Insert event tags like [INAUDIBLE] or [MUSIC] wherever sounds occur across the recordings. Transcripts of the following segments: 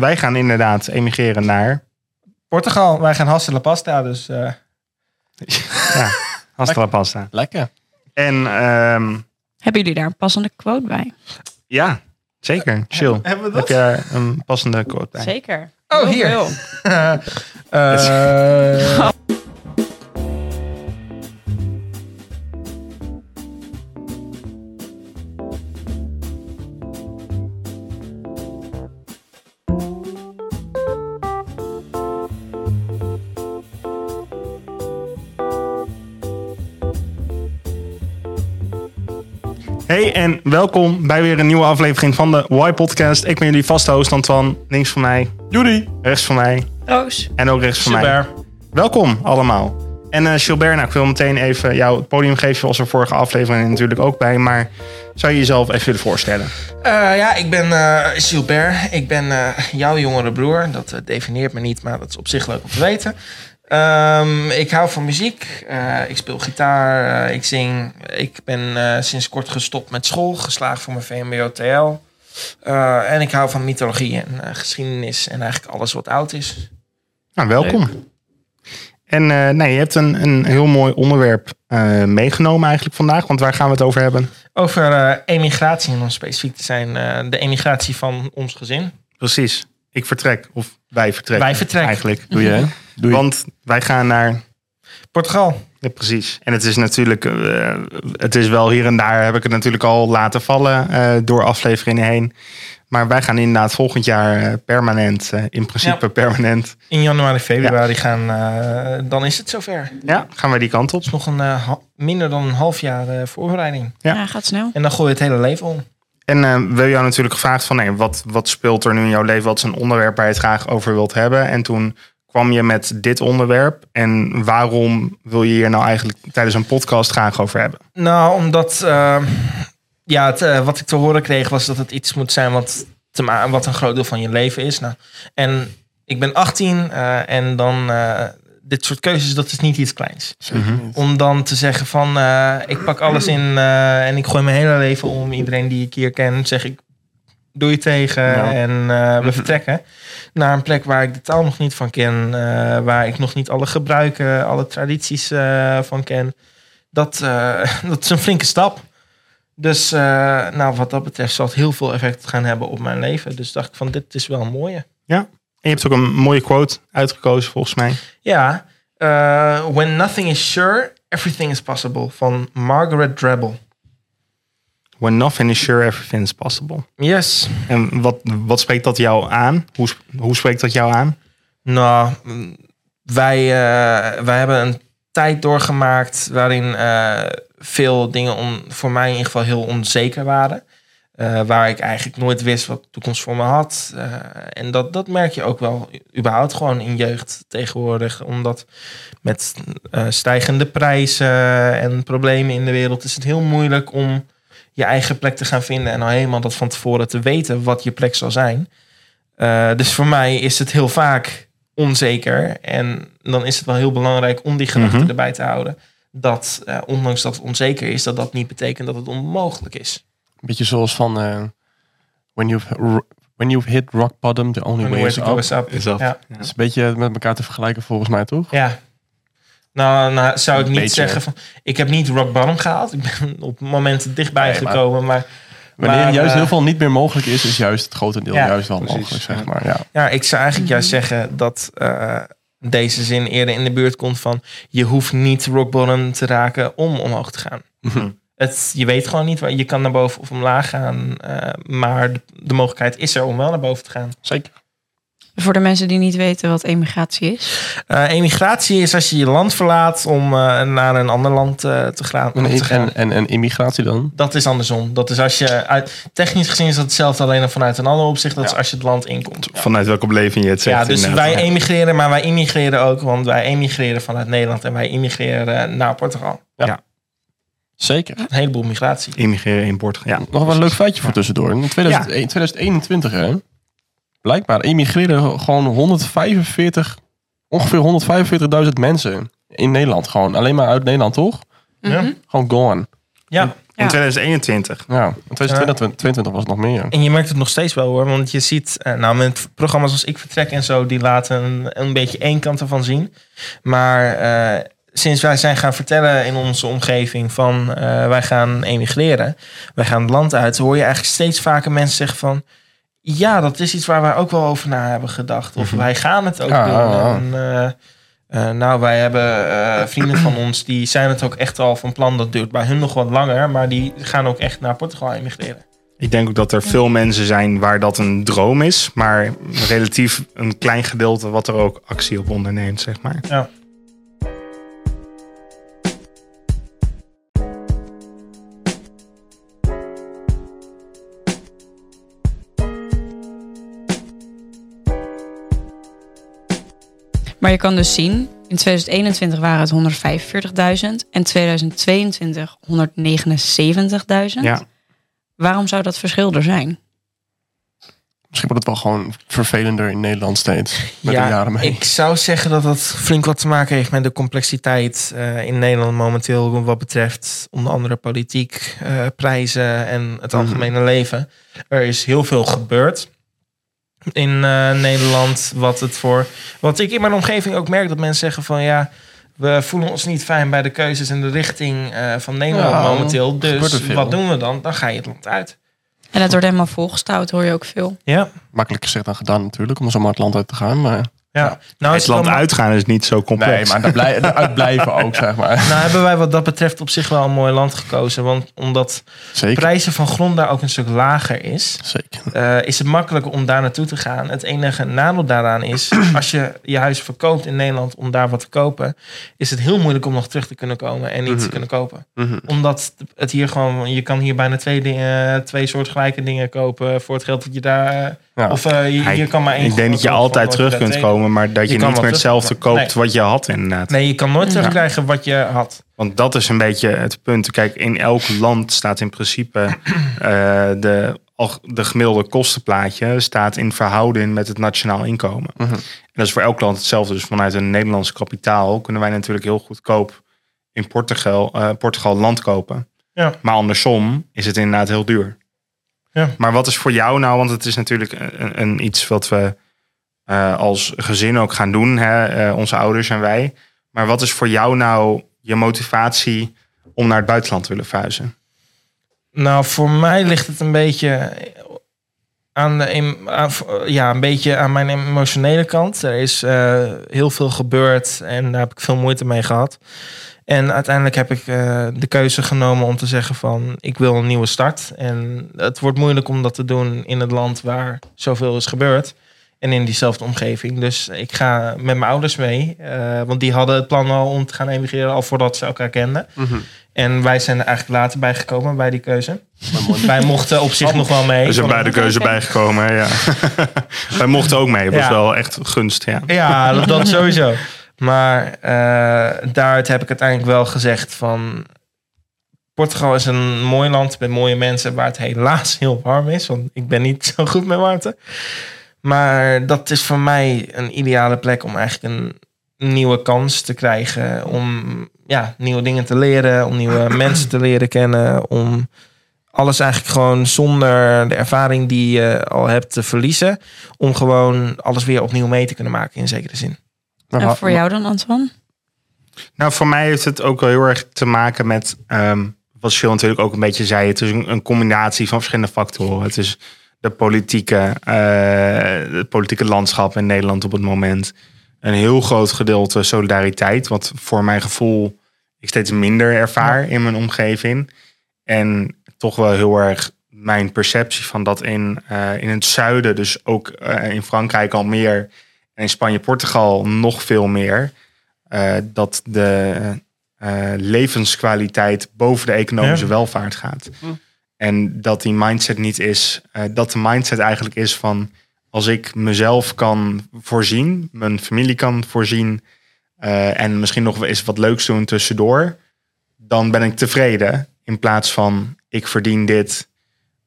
wij gaan inderdaad emigreren naar Portugal, wij gaan Hasta La Pasta, dus eh, ja, [LAUGHS] Hasta la Pasta. Lekker. En ehm, Hebben jullie daar een passende quote bij? ja, zeker. Chill. hebben we Heb je daar een passende quote bij? Zeker. Oh, Heel hier. [LAUGHS] eh, [LAUGHS] welkom bij weer een nieuwe aflevering van de Y Podcast. Ik ben jullie vaste host Antoine. Links van mij, Judy. rechts van mij Roos. en ook rechts van mij. Super. Welkom allemaal. En eh Gilbert, nou, ik wil meteen even jou het podium geven. zoals er vorige aflevering natuurlijk ook bij. Maar zou je jezelf even willen voorstellen? Eh, ja, ik ben eh, Gilbert. Ik ben eh, jouw jongere broer. Dat definieert me niet, maar dat is op zich leuk om te weten. Ehm, ik hou van muziek. Eh, ik speel gitaar. eh, ik zing. Ik ben eh, sinds kort gestopt met school. Geslaagd voor mijn VMBO-TL. Eh, en ik hou van mythologie en geschiedenis. En eigenlijk alles wat oud is. Nou, welkom. En eh, nee, je hebt een, een heel mooi onderwerp eh, meegenomen eigenlijk vandaag. Want waar gaan we het over hebben? Over eh, emigratie, en om specifiek te zijn. eh, de emigratie van ons gezin. Precies. Ik vertrek. Of wij vertrekken. Wij vertrekken. Eigenlijk. Doe je? [LAUGHS] Doe je. Want wij gaan naar Portugal. Ja, precies. En het is natuurlijk, eh, het is wel hier en daar heb ik het natuurlijk al laten vallen eh, door afleveringen heen. Maar wij gaan inderdaad volgend jaar eh, permanent, in principe Ja. permanent. In januari, februari gaan. dan is het zover. Ja, gaan wij die kant op. Het is nog een, eh, minder dan een half jaar eh, voorbereiding. Ja. Ja. gaat snel. En dan gooi je het hele leven om. En eh, we hebben jou natuurlijk gevraagd van, wat, wat speelt er nu in jouw leven? Wat is een onderwerp waar je het graag over wilt hebben? En toen kwam je met dit onderwerp. En waarom wil je hier nou eigenlijk tijdens een podcast graag over hebben? Nou, omdat eh, ja, het, eh, wat ik te horen kreeg was dat het iets moet zijn wat, te wat een groot deel van je leven is. Nou, en ik ben 18 eh, en dan eh, dit soort keuzes, dat is niet iets kleins. Niet. Om dan te zeggen van eh, ik pak alles in eh, en ik gooi mijn hele leven om. Iedereen die ik hier ken, zeg ik doe je tegen Ja. en eh, we vertrekken naar een plek waar ik de taal nog niet van ken, eh, waar ik nog niet alle gebruiken, alle tradities eh, van ken. Dat, eh, [LAUGHS] dat is een flinke stap. Dus eh, nou, wat dat betreft zal het heel veel effect gaan hebben op mijn leven. Dus dacht ik van dit is wel een mooie. En je hebt ook een mooie quote uitgekozen volgens mij. Ja, eh, When nothing is sure, everything is possible van Margaret Drabble. When nothing is sure, everything is possible. Yes. En wat, wat spreekt dat jou aan? Hoe, hoe spreekt dat jou aan? Nou, wij, eh, wij hebben een tijd doorgemaakt waarin eh, veel dingen on, voor mij in ieder geval heel onzeker waren. Eh, waar ik eigenlijk nooit wist wat de toekomst voor me had. Eh, en dat, dat merk je ook wel überhaupt gewoon in jeugd tegenwoordig. Omdat met eh, stijgende prijzen en problemen in de wereld is het heel moeilijk om je eigen plek te gaan vinden. En al helemaal dat van tevoren te weten wat je plek zal zijn. Dus voor mij is het heel vaak onzeker. En dan is het wel heel belangrijk om die gedachte Mhm. erbij te houden. Dat ondanks dat het onzeker is, dat dat niet betekent dat het onmogelijk is. Beetje zoals van... eh, when, you've, when you've hit rock bottom, the only way is up. Is up. Is? Ja. Dat is een beetje met elkaar te vergelijken volgens mij, toch? Ja. Nou, nou zou ik niet beetje. zeggen van... Ik heb niet rock bottom gehaald. Ik ben [LAUGHS] op momenten dichtbij Nee, gekomen. Maar Wanneer Maar, juist eh, heel veel niet meer mogelijk is, is juist het grotendeel Ja, juist wel precies. mogelijk, zeg maar. Ja. ja, ik zou eigenlijk juist zeggen dat eh, deze zin eerder in de buurt komt van... Je hoeft niet rock bottom te raken om omhoog te gaan. Mhm. Het, je weet gewoon niet, waar je kan naar boven of omlaag gaan. eh, maar de, de mogelijkheid is er om wel naar boven te gaan. Zeker. Voor de mensen die niet weten wat emigratie is. Eh, emigratie is als je je land verlaat om eh, naar een ander land eh, te, gaan, om te En, gaan. en, en, en immigratie dan? Dat is andersom. Dat is als je uit, technisch gezien is dat hetzelfde, alleen dan vanuit een ander opzicht. Dat is Ja. als je het land inkomt. Vanuit welke beleving je het zegt. Ja, dus inderdaad. wij emigreren, maar wij immigreren ook, want wij emigreren vanuit Nederland en wij immigreren naar Portugal. Zeker. Een heleboel migratie. Immigreren in Portugal. Ja. Nog wel een leuk feitje voor tussendoor. In 2001 2021, hè, blijkbaar emigreren gewoon 145, ongeveer 145.000 mensen in Nederland. Gewoon alleen maar uit Nederland, toch? Ja. Gewoon gone. Ja, In 2021. Ja, in 2022 was het nog meer. En je merkt het nog steeds wel hoor. Want je ziet, eh, nou met programma's als Ik Vertrek en zo, die laten een, een beetje één kant ervan zien. Maar eh, sinds wij zijn gaan vertellen in onze omgeving van eh, wij gaan emigreren, wij gaan het land uit, hoor je eigenlijk steeds vaker mensen zeggen van ja, dat is iets waar wij ook wel over na hebben gedacht. Of wij gaan het ook Ja, doen. ja, ja. En, eh, eh, nou, wij hebben eh, vrienden van ons die zijn het ook echt al van plan. Dat duurt bij hun nog wat langer, maar die gaan ook echt naar Portugal emigreren. Ik denk ook dat er veel mensen zijn waar dat een droom is. Maar relatief een klein gedeelte wat er ook actie op onderneemt, zeg maar. Ja. Je kan dus zien, in 2021 waren het 145.000 en 2022 179.000. Ja. Waarom zou dat verschil er zijn? Misschien wordt het wel gewoon vervelender in Nederland steeds. Met de jaren mee. ik zou zeggen dat dat flink wat te maken heeft met de complexiteit eh, in Nederland momenteel. Wat betreft onder andere politiek, eh, prijzen en het Mhm. algemene leven. Er is heel veel gebeurd in eh, Nederland. Wat, het voor, wat ik in mijn omgeving ook merk dat mensen zeggen van ja. We voelen ons niet fijn bij de keuzes en de richting eh, van Nederland Ja, momenteel. Dus wat doen we dan? Dan ga je het land uit. En het wordt helemaal volgestouwd, hoor je ook veel. Ja. Makkelijk gezegd dan gedaan natuurlijk, om zomaar het land uit te gaan. Maar ja. Nou, Het land uitgaan is niet zo complex. nee, maar daar [LAUGHS] blijven ook, zeg maar. Nou hebben wij wat dat betreft op zich wel een mooi land gekozen. Want omdat Zeker. prijzen van grond daar ook een stuk lager is, Zeker. eh, is het makkelijker om daar naartoe te gaan. Het enige nadeel daaraan is, [CLEARS THROAT] als je je huis verkoopt in Nederland om daar wat te kopen, is het heel moeilijk om nog terug te kunnen komen en iets te kunnen kopen. Mhm. Omdat het hier gewoon, je kan hier bijna twee, dingen, twee soortgelijke dingen kopen voor het geld dat je daar. eh, Ja. Of eh, je, je kan maar één ik denk dat je altijd terug kunt twee- komen, maar dat je, niet meer hetzelfde koopt Nee. wat je had inderdaad. Nee, je kan nooit terugkrijgen wat je had. Want dat is een beetje het punt. Kijk, in elk land staat in principe [CLEARS THROAT] eh, de, de gemiddelde kostenplaatje staat in verhouding met het nationaal inkomen. Mhm. En dat is voor elk land hetzelfde. Dus vanuit een Nederlands kapitaal kunnen wij natuurlijk heel goedkoop in Portugal, eh, Portugal land kopen. Ja. Maar andersom is het inderdaad heel duur. Ja. Maar wat is voor jou nou, want het is natuurlijk een, een iets wat we eh, als gezin ook gaan doen, hè? eh, onze ouders en wij. Maar wat is voor jou nou je motivatie om naar het buitenland te willen verhuizen? Nou, voor mij ligt het een beetje aan, de, ja, een beetje aan mijn emotionele kant. Er is eh, heel veel gebeurd en daar heb ik veel moeite mee gehad. En uiteindelijk heb ik de keuze genomen om te zeggen van ik wil een nieuwe start. En het wordt moeilijk om dat te doen in het land waar zoveel is gebeurd. En in diezelfde omgeving. Dus ik ga met mijn ouders mee. eh, want die hadden het plan al om te gaan emigreren al voordat ze elkaar kenden. Mhm. En wij zijn er eigenlijk later bij gekomen bij die keuze. Wij mochten op zich nog wel mee. We zijn bij de keuze bijgekomen, ja. [LAUGHS] wij mochten ook mee. Dat was Ja. wel echt gunst, ja. Ja, dat, [LAUGHS] sowieso. Maar eh daaruit heb ik uiteindelijk wel gezegd van... Portugal is een mooi land met mooie mensen... waar het helaas heel warm is. Want ik ben niet zo goed met warmte. Maar dat is voor mij een ideale plek om eigenlijk een nieuwe kans te krijgen. Om ja, nieuwe dingen te leren. Om nieuwe [CLEARS THROAT] mensen te leren kennen. Om alles eigenlijk gewoon zonder de ervaring die je al hebt te verliezen. Om gewoon alles weer opnieuw mee te kunnen maken in zekere zin. En voor jou dan, Antoine? Nou, voor mij heeft het ook wel heel erg te maken met... ehm, wat Jill natuurlijk ook een beetje zei. Het is een, een combinatie van verschillende factoren. Het is de politieke, eh, het politieke landschap in Nederland op het moment. Een heel groot gedeelte solidariteit. Wat voor mijn gevoel ik steeds minder ervaar in mijn omgeving. En toch wel heel erg mijn perceptie van dat in, eh, in het zuiden... dus ook eh, in Frankrijk al meer... en in Spanje, Portugal nog veel meer... dat de levenskwaliteit boven de economische Ja. welvaart gaat. En dat die mindset niet is, eh, dat de mindset eigenlijk is van als ik mezelf kan voorzien, mijn familie kan voorzien eh, en misschien nog eens wat leuks doen tussendoor, dan ben ik tevreden. In plaats van ik verdien dit,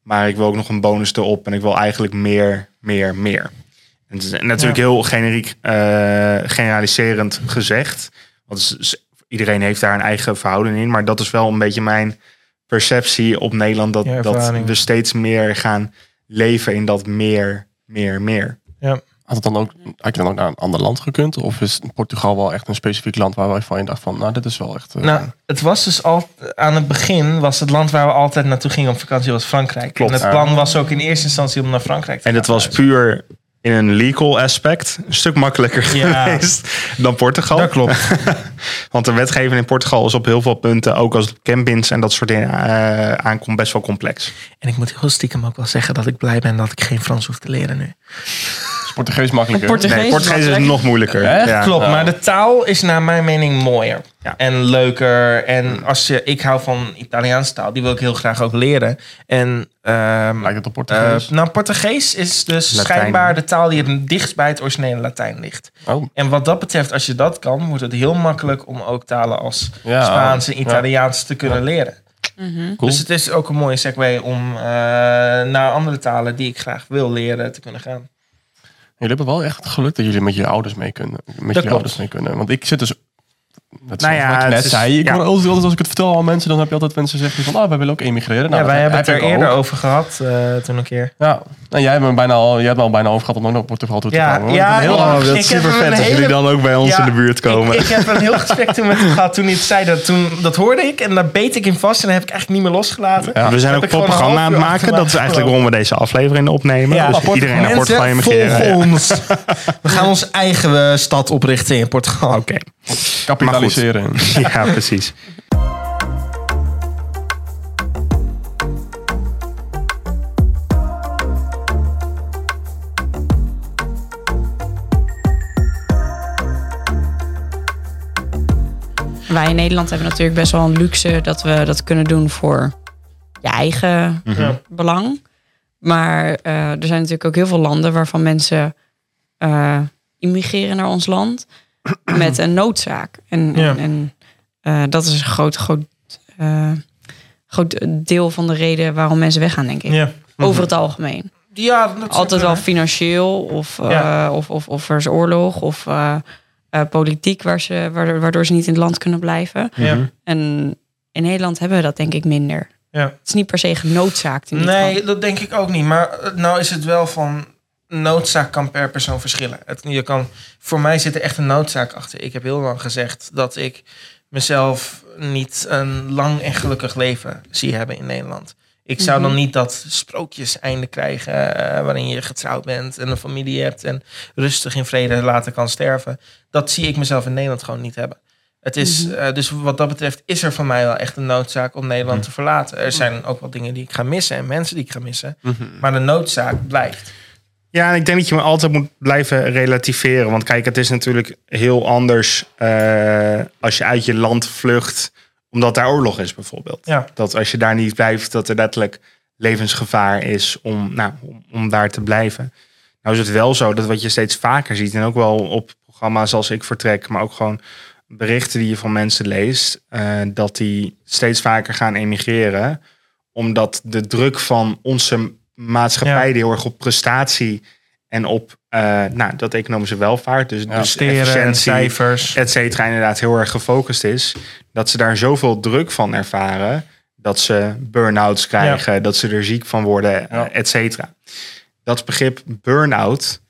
maar ik wil ook nog een bonus erop en ik wil eigenlijk meer, meer, meer. En het is natuurlijk heel generiek, eh, generaliserend gezegd. Want iedereen heeft daar een eigen verhouding in. Maar dat is wel een beetje mijn perceptie op Nederland dat, Ja, dat we steeds meer gaan leven in dat meer, meer, meer. Had, het dan ook, had je dan ook naar een ander land gekund? Of is Portugal wel echt een specifiek land waar wij van je dacht van, nou, dit is wel echt... eh, Nou, het was dus al aan het begin was het land waar we altijd naartoe gingen op vakantie was Frankrijk. Klopt. En het plan was ook in eerste instantie om naar Frankrijk te En gaan. dat was puur in een legal aspect een stuk makkelijker Ja. geweest dan Portugal. Dat klopt. [LAUGHS] Want de wetgeving in Portugal is op heel veel punten, ook als campings en dat soort dingen eh, aankomt, best wel complex. En ik moet heel stiekem ook wel zeggen dat ik blij ben dat ik geen Frans hoef te leren nu. Portugees makkelijker. Portugees Nee, is Portugees is makkelijk. nog moeilijker. Echt? Ja. Klopt, maar de taal is naar mijn mening mooier. Ja. En leuker. En als je, ik hou van Italiaanse taal, die wil ik heel graag ook leren. En ehm, Lijkt het op eh, Portugees? nou, Portugees is dus Latijn. schijnbaar de taal die het dichtst bij het originele Latijn ligt. oh, En wat dat betreft, als je dat kan, wordt het heel makkelijk om ook talen als Ja, Spaans en ja. Italiaans te kunnen leren. Cool. Dus het is ook een mooie segue om eh, naar andere talen die ik graag wil leren te kunnen gaan. Jullie hebben wel echt het geluk dat jullie met je ouders mee kunnen. Met je ouders mee kunnen. Want ik zit dus... Dat Nou ja, wat je het net is- zei. Ik ja. hoor altijd, altijd als ik het vertel aan mensen, dan heb je altijd mensen zeggen van, ah, wij willen ook emigreren. Nou, ja, wij dat hebben het er eerder ook. over gehad eh, toen een keer. Ja, nou, jij hebt me bijna al, jij hebt me al bijna over gehad om ook naar Portugal toe te Ja, komen. ja, heel dat is heb super een vet als hele- jullie dan ook bij ons Ja, in de buurt komen. Ik, ik heb een heel [LAUGHS] gesprek toen met hem gehad toen hij het zei. Dat, toen, dat hoorde ik en daar beet ik in vast en dat heb ik eigenlijk niet meer losgelaten. Ja. we zijn ook propaganda aan het maken. Dat is eigenlijk waarom we deze aflevering opnemen. Ja, dus iedereen naar Portugal emigreren. ons. [LAUGHS] We gaan onze eigen eh, stad oprichten in Portugal. Oké, kapitaliseren. [LAUGHS] ja precies. Wij in Nederland hebben natuurlijk best wel een luxe dat we dat kunnen doen voor je eigen Ja. belang. Maar eh, er zijn natuurlijk ook heel veel landen waarvan mensen eh, immigreren naar ons land met een noodzaak. En, Ja. en, en, eh, dat is een groot, groot, eh, groot deel van de reden waarom mensen weggaan, denk ik. Ja. Over het algemeen. Ja, Altijd wel financieel of, eh, Ja. of, of, of er is oorlog of politiek waar ze, waardoor, ze niet in het land kunnen blijven. Ja. En in Nederland hebben we dat denk ik minder. Ja. Het is niet per se genoodzaakt. In Nee, geval. dat denk ik ook niet. Maar nou is het wel van noodzaak kan per persoon verschillen. Het, je kan, voor mij zit er echt een noodzaak achter. Ik heb heel lang gezegd dat ik mezelf niet een lang en gelukkig leven zie hebben in Nederland. Ik zou dan Mhm. niet dat sprookjes einde krijgen eh, waarin je getrouwd bent en een familie hebt en rustig in vrede later kan sterven. Dat zie ik mezelf in Nederland gewoon niet hebben. Het is, Mhm. eh, dus wat dat betreft is er voor mij wel echt een noodzaak om Nederland te verlaten. Er zijn ook wel dingen die ik ga missen en mensen die ik ga missen. Mhm. Maar de noodzaak blijft. Ja, en ik denk dat je me altijd moet blijven relativeren. Want kijk, het is natuurlijk heel anders eh, als je uit je land vlucht, omdat daar oorlog is bijvoorbeeld. Ja. Dat als je daar niet blijft, dat er letterlijk levensgevaar is om, nou, om, om daar te blijven. Nou is het wel zo dat wat je steeds vaker ziet, en ook wel op programma's als Ik Vertrek, maar ook gewoon berichten die je van mensen leest, eh, dat die steeds vaker gaan emigreren. Omdat de druk van onze maatschappij, Ja. die heel erg op prestatie en op eh, nou, dat economische welvaart, dus, dus en efficiëntie, cijfers. et cetera, inderdaad heel erg gefocust is. Dat ze daar zoveel druk van ervaren. Dat ze burn-outs krijgen, dat ze er ziek van worden, Ja. et cetera. Dat begrip burn-out,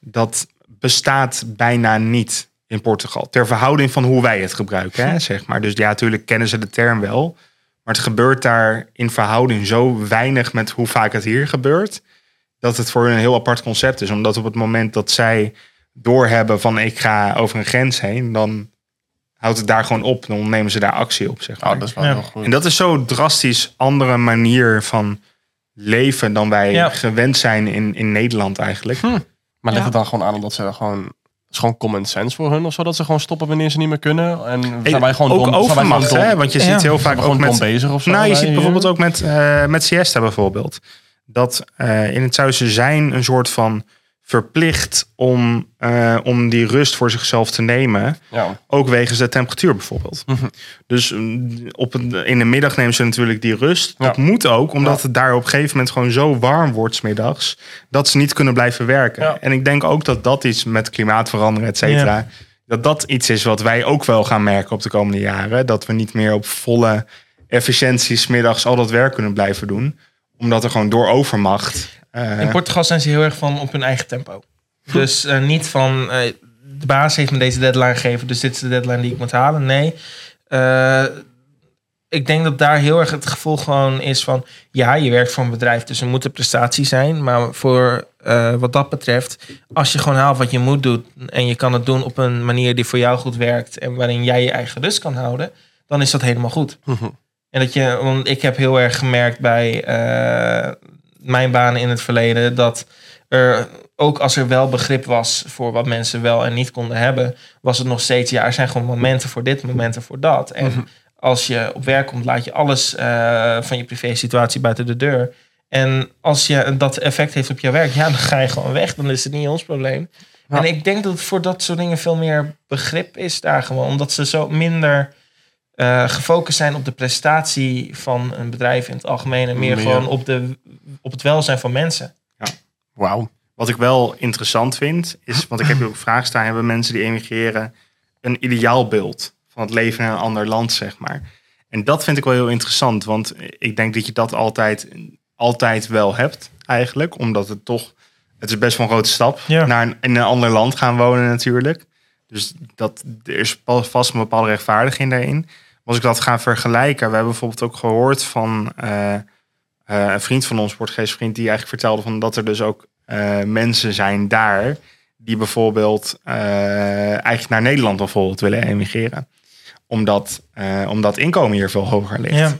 dat bestaat bijna niet in Portugal. Ter verhouding van hoe wij het gebruiken, hè, [LAUGHS] zeg maar. Dus ja, natuurlijk kennen ze de term wel. Maar het gebeurt daar in verhouding zo weinig met hoe vaak het hier gebeurt. Dat het voor hun een heel apart concept is. Omdat op het moment dat zij doorhebben van ik ga over een grens heen, dan houdt het daar gewoon op. Dan nemen ze daar actie op, zeg maar. Oh, dat is wel Ja. heel goed. En dat is zo'n drastisch andere manier van leven dan wij Ja. gewend zijn in, in Nederland eigenlijk. Maar ligt Ja. het dan gewoon aan omdat ze gewoon... Het is gewoon common sense voor hun of zo, dat ze gewoon stoppen wanneer ze niet meer kunnen. En zijn wij gewoon ook dom, zijn wij gewoon overmacht, dom- hè? Want je Ja. ziet heel vaak ook met... bezig of zo. Nou, je ziet hier? bijvoorbeeld ook met, eh, met siesta bijvoorbeeld. Dat eh, in het ze zijn een soort van verplicht om, eh, om die rust voor zichzelf te nemen. Ja. Ook wegens de temperatuur bijvoorbeeld. Mhm. Dus mm, op het, in de middag nemen ze natuurlijk die rust. Ja. Dat moet ook, omdat Ja. het daar op een gegeven moment gewoon zo warm wordt 's middags. Dat ze niet kunnen blijven werken. En ik denk ook dat dat iets met klimaatverandering, et cetera. Dat dat iets is wat wij ook wel gaan merken op de komende jaren. Dat we niet meer op volle efficiëntie 's middags al dat werk kunnen blijven doen. Omdat er gewoon door overmacht. Eh, In Portugal zijn ze heel erg van op hun eigen tempo. Dus eh, niet van eh, de baas heeft me deze deadline gegeven, dus dit is de deadline die ik moet halen. Nee. Ik denk dat daar heel erg het gevoel gewoon is van ja, je werkt voor een bedrijf, dus er moet een prestatie zijn. Maar voor wat dat betreft, als je gewoon haalt wat je moet doen en je kan het doen op een manier die voor jou goed werkt en waarin jij je eigen rust kan houden, dan is dat helemaal goed. En dat je, want ik heb heel erg gemerkt bij mijn baan in het verleden dat er ook als er wel begrip was voor wat mensen wel en niet konden hebben, was het nog steeds, ja, er zijn gewoon momenten voor dit, momenten voor dat. En als je op werk komt, laat je alles eh, van je privé situatie buiten de deur. En als je dat effect heeft op je werk, ja, dan ga je gewoon weg. Dan is het niet ons probleem. Ja. En ik denk dat het voor dat soort dingen veel meer begrip is daar gewoon. Omdat ze zo minder eh, gefocust zijn op de prestatie van een bedrijf in het algemeen. En meer Meer. gewoon op, de, op het welzijn van mensen. Wauw. Wat ik wel interessant vind, is, want ik heb hier ook vragen staan, hebben mensen die emigreren een ideaalbeeld van het leven in een ander land, zeg maar. En dat vind ik wel heel interessant, want ik denk dat je dat altijd, altijd wel hebt, eigenlijk, omdat het toch, het is best wel een grote stap Ja. naar een, in een ander land gaan wonen natuurlijk. Dus dat, er is vast een bepaalde rechtvaardiging daarin. Als ik dat ga vergelijken, we hebben bijvoorbeeld ook gehoord van eh, eh, een vriend van ons, Portugees vriend, die eigenlijk vertelde van dat er dus ook eh, mensen zijn daar die bijvoorbeeld eigenlijk naar Nederland bijvoorbeeld willen emigreren. Omdat, omdat inkomen hier veel hoger ligt. Ja.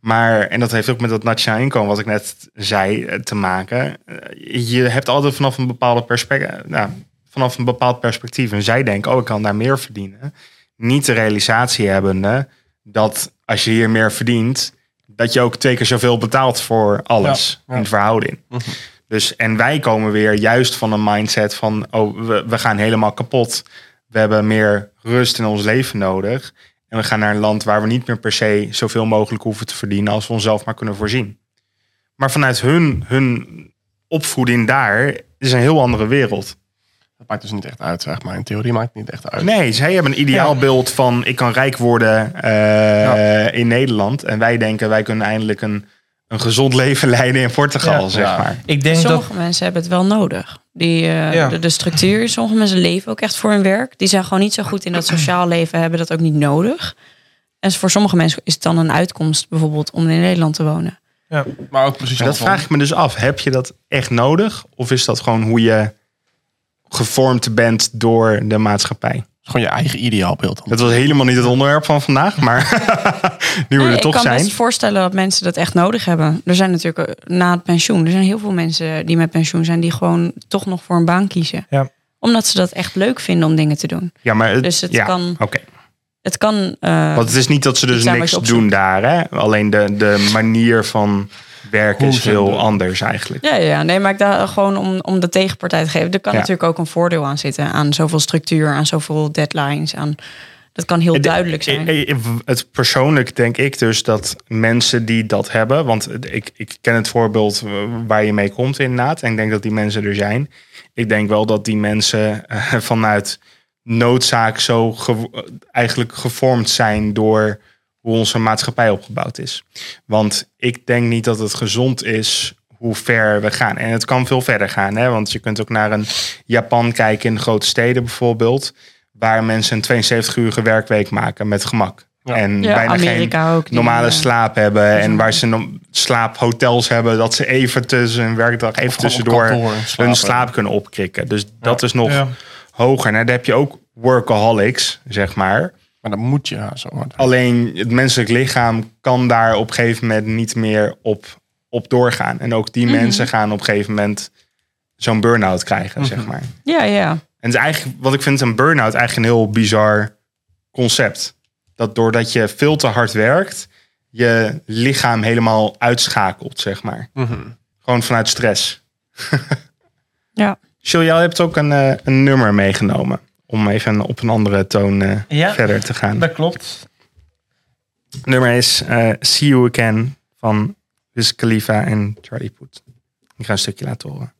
Maar, en dat heeft ook met dat nationaal inkomen, wat ik net zei, te maken. Je hebt altijd vanaf een bepaalde perspectief, nou, vanaf een bepaald perspectief. En zij denken, oh, ik kan daar meer verdienen. Niet de realisatie hebbende dat als je hier meer verdient, dat je ook twee keer zoveel betaalt voor alles Ja, ja. in verhouding. Dus, en wij komen weer juist van een mindset van, oh, we, we gaan helemaal kapot. We hebben meer rust in ons leven nodig. En we gaan naar een land waar we niet meer per se zoveel mogelijk hoeven te verdienen als we onszelf maar kunnen voorzien. Maar vanuit hun, hun opvoeding daar is een heel andere wereld. Dat maakt dus niet echt uit, zeg maar. In theorie maakt het niet echt uit. Nee, zij hebben een ideaalbeeld van ik kan rijk worden eh, in Nederland. En wij denken wij kunnen eindelijk een, een gezond leven [LAUGHS] leiden in Portugal, Ja. zeg Ja. maar. Ik denk Sommige dat... mensen hebben het wel nodig. Die, eh, Ja. de, de structuur, sommige mensen leven ook echt voor hun werk. Die zijn gewoon niet zo goed in dat sociaal leven, hebben dat ook niet nodig. En voor sommige mensen is het dan een uitkomst bijvoorbeeld om in Nederland te wonen. Maar ook precies Maar dat vraag ik me dus af. Heb je dat echt nodig? Of is dat gewoon hoe je gevormd bent door de maatschappij? Gewoon je eigen ideaalbeeld. dan. Dat was helemaal niet het onderwerp van vandaag, maar [LAUGHS] nu we Nee, er ik toch kan zijn. best voorstellen dat mensen dat echt nodig hebben. Er zijn natuurlijk eh, na het pensioen, er zijn heel veel mensen die met pensioen zijn die gewoon toch nog voor een baan kiezen. Ja. Omdat ze dat echt leuk vinden om dingen te doen. Ja, maar het, Dus het ja, kan- Oké. Het kan. eh, Want het is niet dat ze dus niks doen daar, hè? Alleen de, de manier van werken Hoe is heel anders eigenlijk. Ja, ja, nee, maar ik daar gewoon om, om de tegenpartij te geven. Er kan Ja. natuurlijk ook een voordeel aan zitten. Aan zoveel structuur, aan zoveel deadlines. Aan, dat kan heel duidelijk zijn. Het persoonlijk denk ik dus dat mensen die dat hebben, want ik, ik ken het voorbeeld waar je mee komt inderdaad, en ik denk dat die mensen er zijn. Ik denk wel dat die mensen eh, [LAUGHS] vanuit noodzaak zo ge- eigenlijk gevormd zijn door hoe onze maatschappij opgebouwd is. Want ik denk niet dat het gezond is hoe ver we gaan. En het kan veel verder gaan, hè? want je kunt ook naar een Japan kijken in grote steden bijvoorbeeld, waar mensen een 72-urige werkweek maken met gemak. Ja. En ja, bijna geen ook. normale slaap hebben en waar ze no- slaaphotels hebben, dat ze even tussen hun werkdag even tussendoor kantoor hun slaap kunnen opkrikken. Dus dat is nog Ja. hoger. Nou, dan heb je ook workaholics, zeg maar. Maar dan moet je zo hard. Alleen het menselijk lichaam kan daar op een gegeven moment niet meer op, op doorgaan. En ook die Mhm. mensen gaan op een gegeven moment zo'n burn-out krijgen, Mhm. zeg maar. Ja, ja. En het is eigenlijk, wat ik vind een burn-out eigenlijk een heel bizar concept. Dat doordat je veel te hard werkt, je lichaam helemaal uitschakelt, zeg maar. Mhm. Gewoon vanuit stress. [LAUGHS] Ja. Jill, jij hebt ook een, eh, een nummer meegenomen. Om even op een andere toon eh, Ja. verder te gaan. Dat klopt. Nummer is eh, See You Again van Wiz Khalifa en Charlie Puth. Ik ga een stukje laten horen.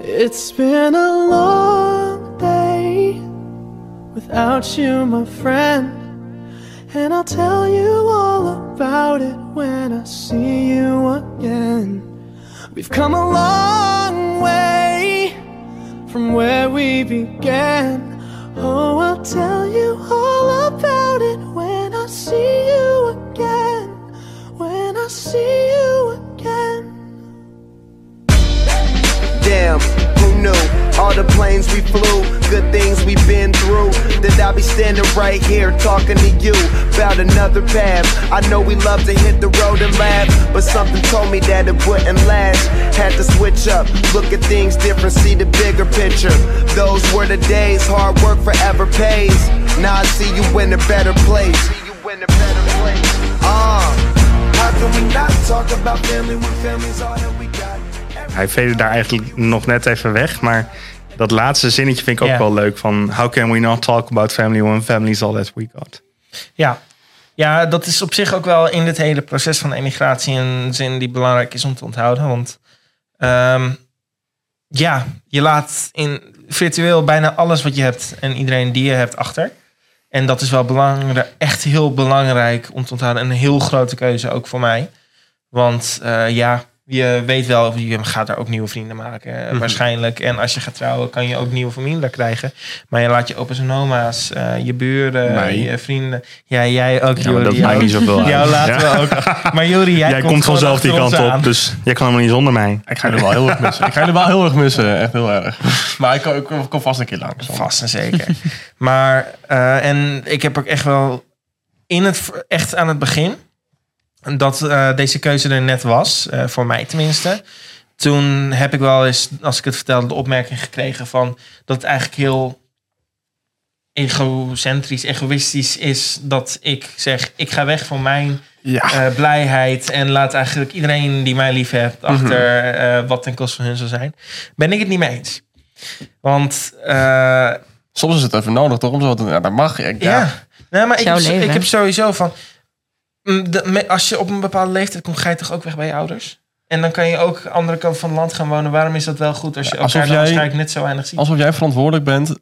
It's been a long day without you, my friend. And I'll tell you all about it when I see you again. We've come a long way from where we began. Oh, I'll tell you all about it when I see you again. When I see you again. Damn, who knew? All the planes we flew, good things we've been through. That I'll be standing right here talking to you about another path. I know we love to hit the road and laugh, but something told me that it wouldn't last. Had to switch up, look at things different, see the bigger picture. Those were the days, hard work forever pays. Now I see you in a better place. See you in a better place. Ah, how can we not talk about family when family's all that? Hij veede daar eigenlijk nog net even weg. Maar dat laatste zinnetje vind ik ook wel leuk. Van how can we not talk about family when family is all that we got. Ja. ja, dat is op zich ook wel in dit hele proces van emigratie een zin die belangrijk is om te onthouden. Want ehm, ja, je laat in virtueel bijna alles wat je hebt en iedereen die je hebt achter. En dat is wel belangrijk, echt heel belangrijk om te onthouden. En een heel grote keuze ook voor mij. Want eh, ja, je weet wel, je gaat daar ook nieuwe vrienden maken. eh, Waarschijnlijk. En als je gaat trouwen, kan je ook nieuwe familie krijgen. Maar je laat je opa's en oma's, eh, je buren, je vrienden. Ja, jij ook, Ja, dat maakt niet zoveel uit. Jou laten Ja. we ook. Maar Juri, jij, Jij komt vanzelf die kant op. aan. Dus jij kan helemaal niet zonder mij. Ik ga je er wel heel erg missen. Ik ga je er wel heel erg missen. Echt heel erg. Maar ik kom, ik kom- kom vast een keer langs. Vast en zeker. maar, eh, en ik heb ook echt wel in het, echt aan het begin, dat eh, deze keuze er net was, eh, voor mij tenminste. Toen heb ik wel eens, als ik het vertelde, de opmerking gekregen van dat het eigenlijk heel egocentrisch, egoïstisch is dat ik zeg, ik ga weg van mijn Ja. eh, blijheid en laat eigenlijk iedereen die mij lief heeft achter eh, wat ten koste van hun zal zijn. Ben ik het niet mee eens. Want eh, Soms is het even nodig toch om zo te... Ja, dat mag. Ik, ja. ja. Nee, maar ik heb, ik heb sowieso van. Mm, als je op een bepaalde leeftijd komt, ga je toch ook weg bij je ouders? En dan kan je ook de andere kant van het land gaan wonen. Waarom is dat wel goed als je elkaar dan jij- waarschijnlijk net zo weinig ziet? Alsof jij verantwoordelijk bent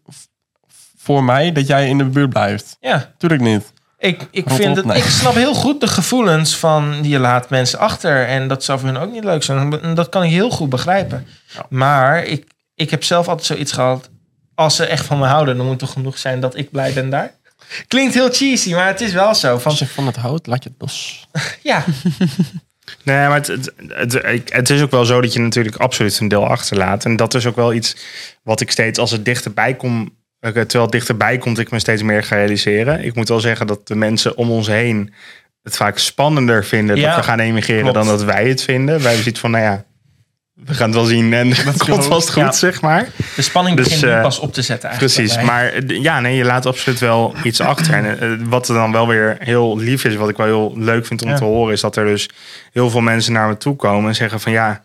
voor mij dat jij in de buurt blijft. Ja, Tuurlijk niet. ik, ik, Rot vind het, nee. ik snap heel goed de gevoelens van je laat mensen achter. En dat zou voor hun ook niet leuk zijn. Dat kan ik heel goed begrijpen. Maar ik, ik heb zelf altijd zoiets gehad. Als ze echt van me houden, dan moet het toch genoeg zijn dat ik blij ben daar. Klinkt heel cheesy, maar het is wel zo. Van, Als je van het houdt, laat je het los. [LAUGHS] ja, [LAUGHS] Nee, maar het, het, het, ik- het is ook wel zo dat je natuurlijk absoluut een deel achterlaat. En dat is ook wel iets wat ik steeds, als het dichterbij komt, eh, terwijl het dichterbij komt, ik me steeds meer ga realiseren. Ik moet wel zeggen dat de mensen om ons heen het vaak spannender vinden Ja, dat we gaan emigreren klopt. dan dat wij het vinden. Wij hebben zoiets van, nou ja, we gaan het wel zien en het komt vast goed, Ja. zeg maar. De spanning Dus, begint eh, pas op te zetten eigenlijk. Precies, maar eh, ja, nee, je laat absoluut wel iets achter. En eh, wat er dan wel weer heel lief is, wat ik wel heel leuk vind om Ja. te horen, is dat er dus heel veel mensen naar me toe komen en zeggen van ja,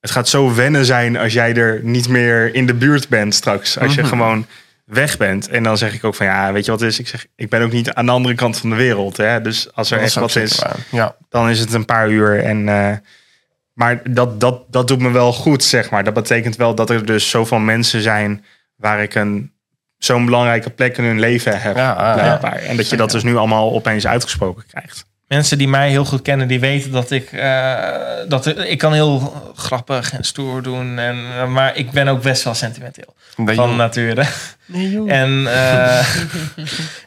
het gaat zo wennen zijn als jij er niet meer in de buurt bent straks. Als je gewoon weg bent. En dan zeg ik ook van ja, weet je wat is? Ik zeg, ik ben ook niet aan de andere kant van de wereld. Hè? Dus als er Dat echt wat is. Ja. dan is het een paar uur. En, eh, maar dat, dat, dat doet me wel goed, zeg maar. Dat betekent wel dat er dus zoveel mensen zijn waar ik een zo'n belangrijke plek in hun leven heb. Ja, ah, blijkbaar. En dat je dat dus nu allemaal opeens uitgesproken krijgt. Mensen die mij heel goed kennen, die weten dat ik... eh, dat ik, ik kan heel grappig en stoer doen. En, eh, maar ik ben ook best wel sentimenteel. Nee, van nature. Nee, joh. En, [LAUGHS] eh,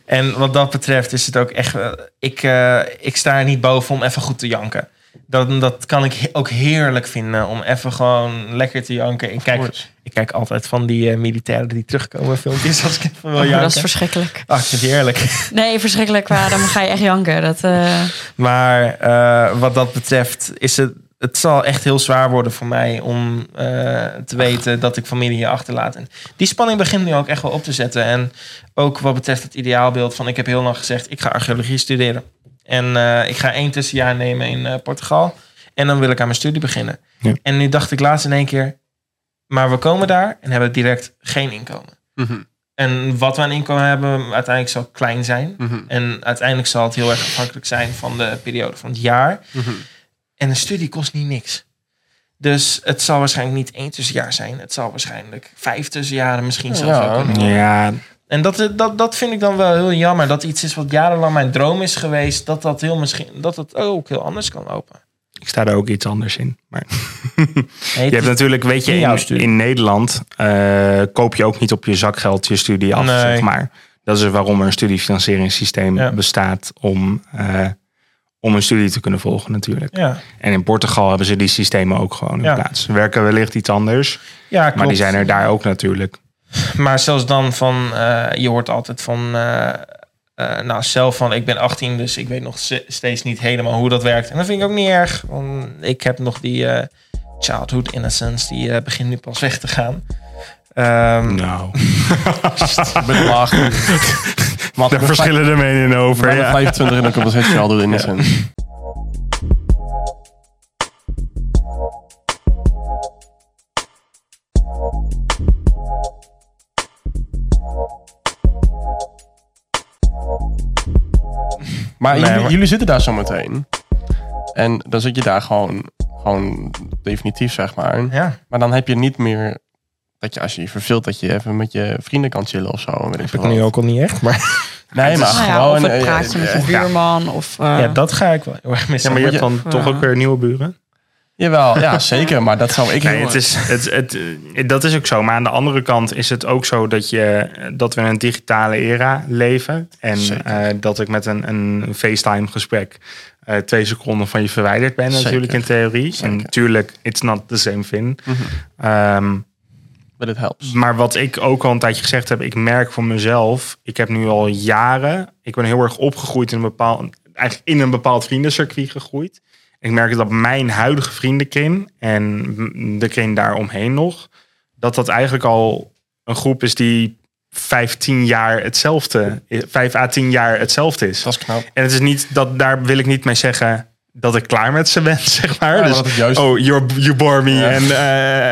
en wat dat betreft is het ook echt... Ik, eh, ik sta er niet boven om even goed te janken. Dat, dat kan ik ook heerlijk vinden. Om even gewoon lekker te janken. Ik kijk, course. ik kijk altijd van die eh, militairen die terugkomen filmpjes. Als ik even wil Oh, janken. dat is verschrikkelijk. Ach, ik vind het heerlijk. [LAUGHS] Nee, verschrikkelijk. Maar dan ga je echt janken. Dat, eh, Maar eh, wat dat betreft is het... Het zal echt heel zwaar worden voor mij om eh, te weten dat ik familie hier achterlaat. En die spanning begint nu ook echt wel op te zetten. En ook wat betreft het ideaalbeeld van... Ik heb heel lang gezegd, ik ga archeologie studeren. En eh, ik ga één tussenjaar nemen in eh, Portugal. En dan wil ik aan mijn studie beginnen. Ja. En nu dacht ik laatst in één keer... Maar we komen daar en hebben direct geen inkomen. Mhm. En wat we aan inkomen hebben, uiteindelijk zal klein zijn. Mhm. En uiteindelijk zal het heel erg afhankelijk zijn van de periode van het jaar. Mhm. En een studie kost niet niks. Dus het zal waarschijnlijk niet één tussenjaar zijn. Het zal waarschijnlijk vijf tussenjaren misschien zelfs Ja. ook kunnen worden. Ja, En dat, dat, dat vind ik dan wel heel jammer. Dat iets is wat jarenlang mijn droom is geweest. Dat dat, heel misschien, dat het ook heel anders kan lopen. ik sta er ook iets anders in. Maar [LAUGHS] Nee, je hebt natuurlijk, weet je, in in, Nederland eh, koop je ook niet op je zakgeld je studie af, Nee. zeg maar. Dat is waarom er een studiefinancieringssysteem Ja. bestaat om, eh, om een studie te kunnen volgen natuurlijk. ja. En in Portugal hebben ze die systemen ook gewoon in Ja. plaats. Ze werken wellicht iets anders, ja, klopt. maar die zijn er daar ook natuurlijk. Maar zelfs dan van, eh, je hoort altijd van, eh, eh, nou zelf van, ik ben 18, dus ik weet nog steeds niet helemaal hoe dat werkt. En dat vind ik ook niet erg, want ik heb nog die childhood innocence, die eh, begint nu pas weg te gaan. Ehm, Nou, [LAUGHS] Ik ben wel 18. Maar daar ik ben verschillen de meningen over. Ja. 25 en dan komt het child door innocent. Maar Nee, jullie, maar- jullie zitten daar zo meteen. En dan zit je daar gewoon, gewoon definitief, zeg maar. ja, Maar dan heb je niet meer dat je als je je verveelt, dat je even met je vrienden kan chillen of zo. Weet ik veel wat. al niet echt, maar [LAUGHS] Nee, [LAUGHS] maar Nou ja, gewoon... of het eh, praatje met je eh, buurman. Of, eh, ja, dat ga ik wel [LAUGHS] heel erg Ja, missen. maar je hebt dan toch ook weer nieuwe buren? Jawel, ja, zeker. Maar dat zou ik Nee, heel het is, het, het, eh, dat is ook zo. Maar aan de andere kant is het ook zo dat, je, dat we in een digitale era leven. En eh, dat ik met een, een FaceTime gesprek eh, twee seconden van je verwijderd ben natuurlijk in theorie. Zeker. En natuurlijk, it's not the same thing. But it helps. maar wat ik ook al een tijdje gezegd heb, ik merk voor mezelf, ik heb nu al jaren, ik ben heel erg opgegroeid in een bepaald, eigenlijk in een bepaald vriendencircuit gegroeid. Ik merk dat mijn huidige vriendenkring en de kring daaromheen nog, dat dat eigenlijk al een groep is die vijf, tien jaar hetzelfde, vijf à tien jaar hetzelfde is. Dat is knap. En het is niet dat daar wil ik niet mee zeggen dat ik klaar met ze ben, [LAUGHS] zeg maar. Ja, dus, juist- oh, you're, you bore me Ja. en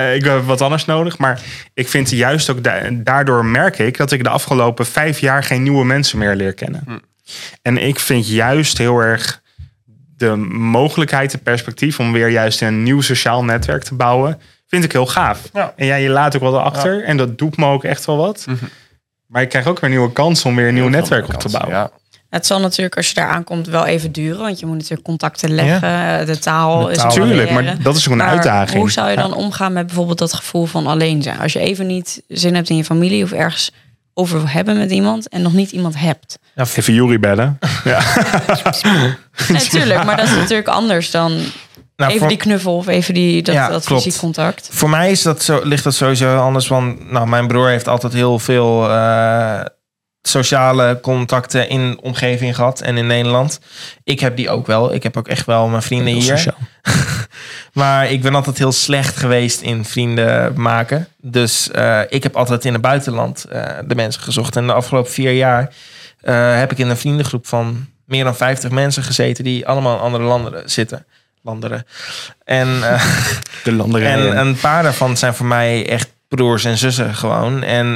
eh, ik heb wat anders nodig. Maar ik vind juist ook, da- daardoor merk ik dat ik de afgelopen vijf jaar geen nieuwe mensen meer leer kennen. Hm. En ik vind juist heel erg de mogelijkheid, het perspectief om weer juist een nieuw sociaal netwerk te bouwen, vind ik heel gaaf. Ja. En jij, je laat ook wel achter en dat doet me ook echt wel wat. Mhm. Maar ik krijg ook weer nieuwe kans om weer een nieuw netwerk op te kansen, bouwen. Ja. Het zal natuurlijk als je daar aankomt wel even duren. Want je moet natuurlijk contacten leggen. De taal De is taal. een Tuurlijk, barrière. maar dat is ook een Maar uitdaging. Hoe zou je dan omgaan met bijvoorbeeld dat gevoel van alleen zijn? Als je even niet zin hebt in je familie of ergens over wil hebben met iemand en nog niet iemand hebt. Even Jury bellen. [LAUGHS] Natuurlijk, maar dat is natuurlijk anders dan Nou, even voor- die knuffel of even die, dat, Ja, dat fysiek contact. Voor mij is dat zo, ligt dat sowieso anders. Want nou, mijn broer heeft altijd heel veel eh, sociale contacten in de omgeving gehad en in Nederland. Ik heb die ook wel. Ik heb ook echt wel mijn vrienden hier. [LAUGHS] Maar ik ben altijd heel slecht geweest in vrienden maken. Dus eh, ik heb altijd in het buitenland eh, de mensen gezocht. En de afgelopen vier jaar eh, heb ik in een vriendengroep van meer dan 50 mensen gezeten die allemaal in andere landen zitten. Landeren. En [LAUGHS] De landerijen. en een paar daarvan zijn voor mij echt broers en zussen gewoon. En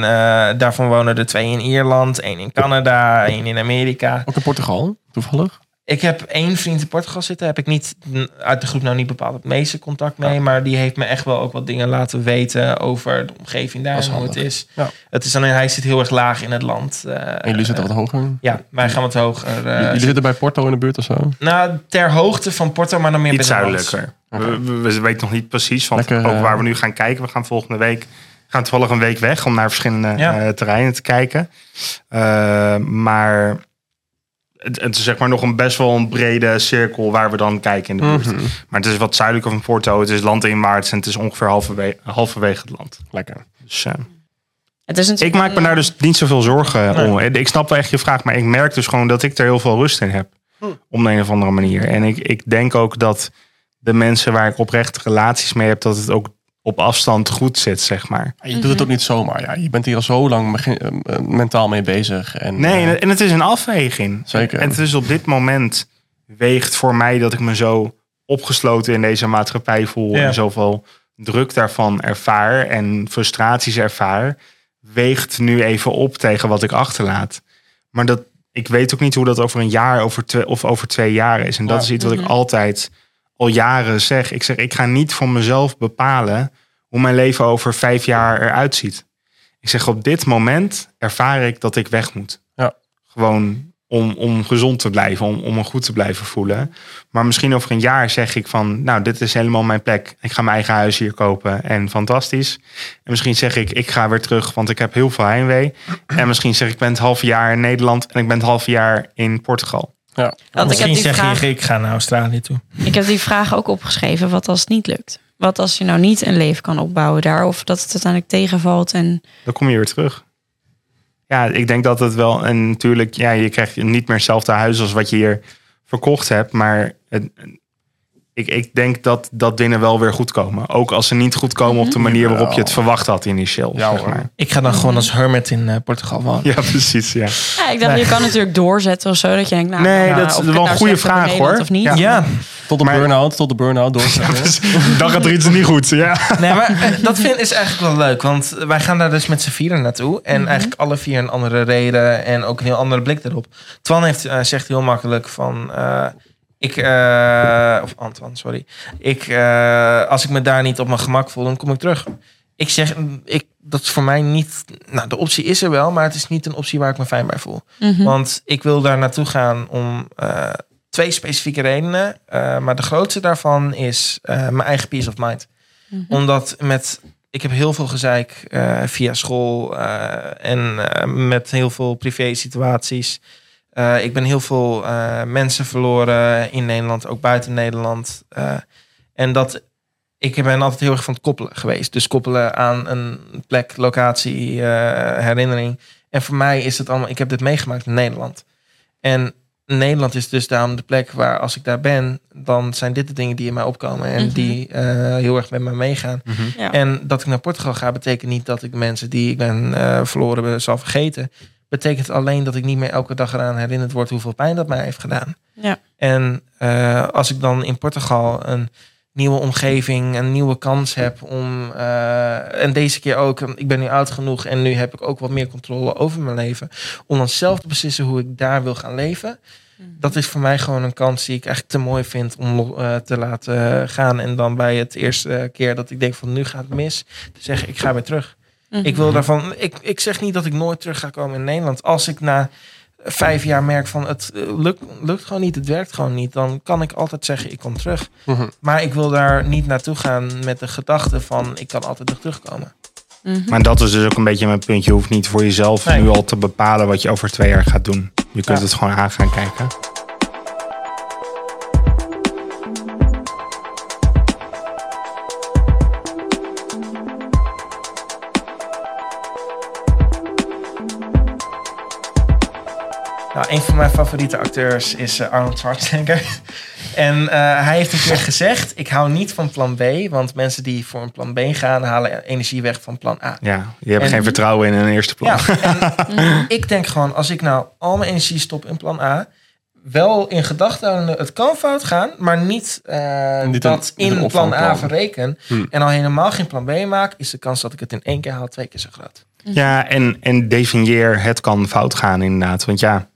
daarvan wonen er twee in Ierland, één in Canada, één in Amerika. Ook in Portugal, toevallig. Ik heb één vriend in Portugal zitten. Heb ik niet uit de groep nou niet bepaald het meeste contact mee. Maar die heeft me echt wel ook wat dingen laten weten over de omgeving daar en hoe het is. Ja. Het is alleen, hij zit heel erg laag in het land. eh, En jullie zitten wat hoger. Ja, wij gaan wat hoger. eh, jullie zitten bij Porto in de buurt of zo? nou, ter hoogte van Porto, maar dan meer Iets binnenlands. zuidelijker. We, we, we weten nog niet precies, want Lekker, ook eh, waar we nu gaan kijken. We gaan volgende week gaan toevallig een week weg om naar verschillende Ja. eh, terreinen te kijken. Eh, maar het, het is zeg maar nog een best wel een brede cirkel waar we dan kijken in de buurt. Mhm. Maar het is wat zuidelijker van Porto. Het is landinwaarts en het is ongeveer halverwege, halverwege het land. Lekker. Dus, eh, Het is ik maak me daar dus niet zoveel zorgen Nee. om. Ik snap wel echt je vraag, maar ik merk dus gewoon dat ik er heel veel rust in heb. Om de een of andere manier. En ik, ik denk ook dat de mensen waar ik oprecht relaties mee heb, dat het ook op afstand goed zit, zeg maar. Je doet het ook niet zomaar. Ja. Je bent hier al zo lang begin- eh, mentaal mee bezig. En, Nee, eh, en- het is een afweging. Zeker. En het is op dit moment weegt voor mij dat ik me zo opgesloten in deze maatschappij voel. Ja. En zoveel druk daarvan ervaar en frustraties ervaar. Weegt nu even op tegen wat ik achterlaat. Maar dat, ik weet ook niet hoe dat over een jaar over twee, of over twee jaar is. En dat is iets wat ik altijd al jaren zeg. Ik zeg, ik ga niet voor mezelf bepalen hoe mijn leven over vijf jaar eruit ziet. Ik zeg, op dit moment ervaar ik dat ik weg moet. Ja. Gewoon om, om gezond te blijven, om, om me goed te blijven voelen. Maar misschien over een jaar zeg ik van, nou, dit is helemaal mijn plek. Ik ga mijn eigen huis hier kopen en fantastisch. En misschien zeg ik, ik ga weer terug, want ik heb heel veel heimwee. En misschien zeg ik, ik ben het half jaar in Nederland en ik ben het half jaar in Portugal. Ja. Want ik heb, Misschien die zeg vraag, je, ik ga naar Australië toe. ik heb die vraag ook opgeschreven. Wat als het niet lukt? Wat als je nou niet een leven kan opbouwen daar? Of dat het uiteindelijk tegenvalt? En Dan kom je weer terug. Ja, ik denk dat het wel. En natuurlijk, ja, je krijgt niet meer hetzelfde huis als wat je hier verkocht hebt. Maar het, ik, ik denk dat, dat dingen wel weer goed komen. Ook als ze niet goed komen op de manier waarop je het verwacht had initieel. Ja, zeg maar. Ik ga dan gewoon als hermit in eh, Portugal wonen. ja precies. Ja. ja, ik dacht, je kan natuurlijk doorzetten of zo. Dat je denkt, nou, Nee, nou, dat is wel een nou goede vraag, hoor. Of niet. Ja. Ja, Tot de burn-out, tot de burn-out doorzetten. Dan gaat er iets niet goed. Ja. nee, maar eh, [LAUGHS] dat vind is eigenlijk wel leuk. Want wij gaan daar dus met z'n vieren naartoe. En Mhm. eigenlijk alle vier een andere reden en ook een heel andere blik erop. Twan heeft, eh, zegt heel makkelijk van... eh, ik, eh, of Antoine, sorry. Ik, eh, als ik me daar niet op mijn gemak voel, dan kom ik terug. Ik zeg, ik, dat is voor mij niet... Nou, de optie is er wel, maar het is niet een optie waar ik me fijn bij voel. Mhm. Want ik wil daar naartoe gaan om eh, twee specifieke redenen. Maar de grootste daarvan is mijn eigen peace of mind. Omdat met, ik heb heel veel gezeik via school en met heel veel privé situaties. Eh, ik ben heel veel eh, mensen verloren in Nederland, ook buiten Nederland. Eh, en dat ik ben altijd heel erg van het koppelen geweest. Dus koppelen aan een plek, locatie, eh, herinnering. En voor mij is het allemaal, ik heb dit meegemaakt in Nederland. En Nederland is dus daarom de plek waar als ik daar ben, dan zijn dit de dingen die in mij opkomen en Mhm. die eh, heel erg met mij meegaan. Ja. En dat ik naar Portugal ga, betekent niet dat ik de mensen die ik ben eh, verloren ben, zal vergeten. Betekent alleen dat ik niet meer elke dag eraan herinnerd word hoeveel pijn dat mij heeft gedaan. Ja. En eh, als ik dan in Portugal een nieuwe omgeving, een nieuwe kans heb om. eh, en deze keer ook, ik ben nu oud genoeg en nu heb ik ook wat meer controle over mijn leven. Om dan zelf te beslissen hoe ik daar wil gaan leven. Dat is voor mij gewoon een kans die ik echt te mooi vind om eh, te laten gaan. En dan bij het eerste keer dat ik denk van nu gaat het mis, te zeggen ik ga weer terug. Mhm. Ik wil daarvan. Ik, ik zeg niet dat ik nooit terug ga komen in Nederland. Als ik na vijf jaar merk van het eh, lukt, lukt gewoon niet, het werkt gewoon niet, dan kan ik altijd zeggen ik kom terug. Mhm. Maar ik wil daar niet naartoe gaan met de gedachte van ik kan altijd nog terugkomen. Mhm. Maar dat is dus ook een beetje mijn punt. Je hoeft niet voor jezelf Nee. nu al te bepalen wat je over twee jaar gaat doen. Je kunt Ja. het gewoon aan gaan kijken. Nou, een van mijn favoriete acteurs is eh, Arnold Schwarzenegger. [LAUGHS] en eh, hij heeft een keer gezegd: Ik hou niet van plan B, want mensen die voor een plan B gaan, halen energie weg van plan A. Ja, je hebt En- geen vertrouwen in een eerste plan. Ja, [LAUGHS] en ik denk gewoon, als ik nou al mijn energie stop in plan A, wel in gedachten het kan fout gaan, maar niet, eh, Niet dat een- in plan A verreken Hm. en al helemaal geen plan B maak, is de kans dat ik het in één keer haal twee keer zo groot. Ja, en, en definieer het kan fout gaan inderdaad. Want ja,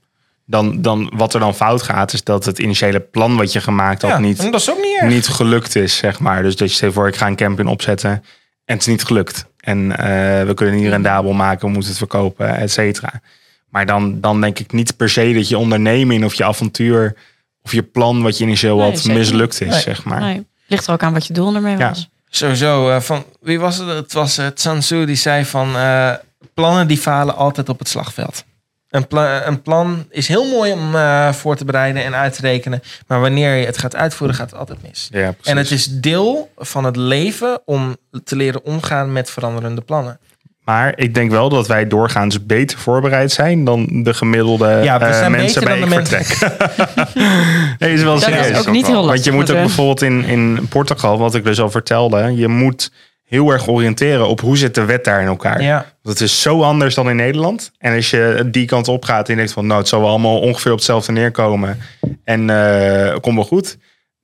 dan, dan, wat er dan fout gaat, is dat het initiële plan wat je gemaakt had Ja, niet, dat is ook niet niet gelukt is, zeg maar. Dus dat je stel voor, ik ga een camping opzetten en het is niet gelukt. En eh, we kunnen het niet rendabel maken, we moeten het verkopen, et cetera. Maar dan, dan denk ik niet per se dat je onderneming of je avontuur of je plan wat je initieel Nee, had zeker mislukt is, Nee. zeg maar. Nee, ligt er ook aan wat je doel ermee Ja. was. Sowieso, eh, van, wie was het? Het was uh, Tzu die zei van eh, plannen die falen altijd op het slagveld. Een, pla- een plan is heel mooi om eh, voor te bereiden en uit te rekenen. Maar wanneer je het gaat uitvoeren, gaat het altijd mis. Ja. En het is deel van het leven om te leren omgaan met veranderende plannen. Maar ik denk wel dat wij doorgaans beter voorbereid zijn dan de gemiddelde Ja, we eh, zijn mensen bij beter dan Ik de Vertrek. [LAUGHS] nee, is wel Dat is serieus. ook niet heel lastig. Want je moet ook moeten- bijvoorbeeld in, in Portugal, wat ik dus al vertelde, je moet heel erg oriënteren op hoe zit de wet daar in elkaar. Ja, het is zo anders dan in Nederland. En als je die kant op gaat en je denkt van nou, het zal wel allemaal ongeveer op hetzelfde neerkomen en eh komt wel goed,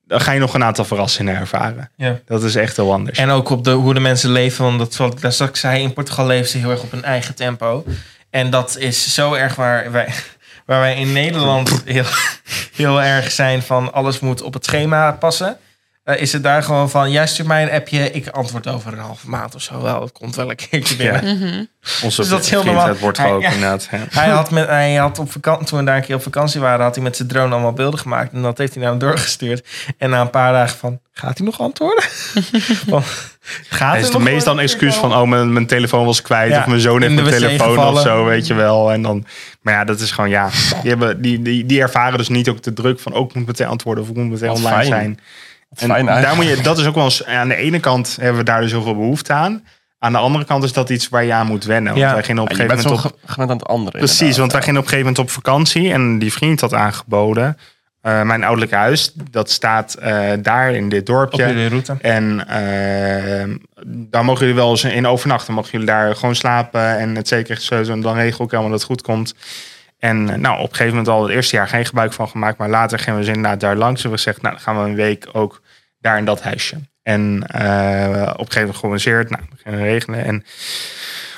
dan ga je nog een aantal verrassingen ervaren. ja. Dat is echt heel anders. En ook op de, hoe de mensen leven. Want dat wat ik daar straks zei, in Portugal leven ze heel erg op hun eigen tempo. En dat is zo erg waar wij, waar wij in Nederland heel, heel erg zijn van alles moet op het schema passen. Eh, is het daar gewoon van, jij stuurt mij een appje, ik antwoord over een halve maand of zo. Wel, het komt wel een keertje binnen. Mhm. Onze Dus dat is heel vriendheid normaal. wordt Hij- inderdaad. Ja. [LAUGHS] Hij had, met, hij had op vakantie, toen we daar een keer op vakantie waren, had hij met zijn drone allemaal beelden gemaakt. En dat heeft hij naar hem doorgestuurd. En na een paar dagen van, gaat hij nog antwoorden? [LAUGHS] Van, gaat Hij is nog meestal een excuus van, oh, mijn, mijn telefoon was kwijt. Ja, of mijn zoon heeft mijn telefoon gevallen. of zo, weet je wel. En dan, maar ja, dat is gewoon, ja. Die, hebben, die, die, die ervaren dus niet ook de druk van, ook moet meteen antwoorden of ik moet meteen Wat online fijn. zijn. En fijn daar eigenlijk. moet je, dat is ook wel eens, aan de ene kant hebben we daar dus heel veel behoefte aan. Aan de andere kant is dat iets waar je aan moet wennen. Want Ja. wij gingen op een Ja, je gegeven bent zo moment op, gewend aan het andere. Precies, inderdaad. want wij gingen op een gegeven moment op vakantie en die vriend had aangeboden. eh, mijn ouderlijk huis, dat staat eh, daar in dit op dorpje. jullie route. En eh, daar mogen jullie wel eens in overnachten. Mogen jullie daar gewoon slapen en het zeker zo. En dan regel ik helemaal dat het goed komt. En nou, op een gegeven moment al het eerste jaar geen gebruik van gemaakt. Maar later gingen we dus inderdaad daar langs. En we gezegd, nou, dan gaan we een week ook daar in dat huisje. En eh, op een gegeven moment georganiseerd. Nou, we regelen. En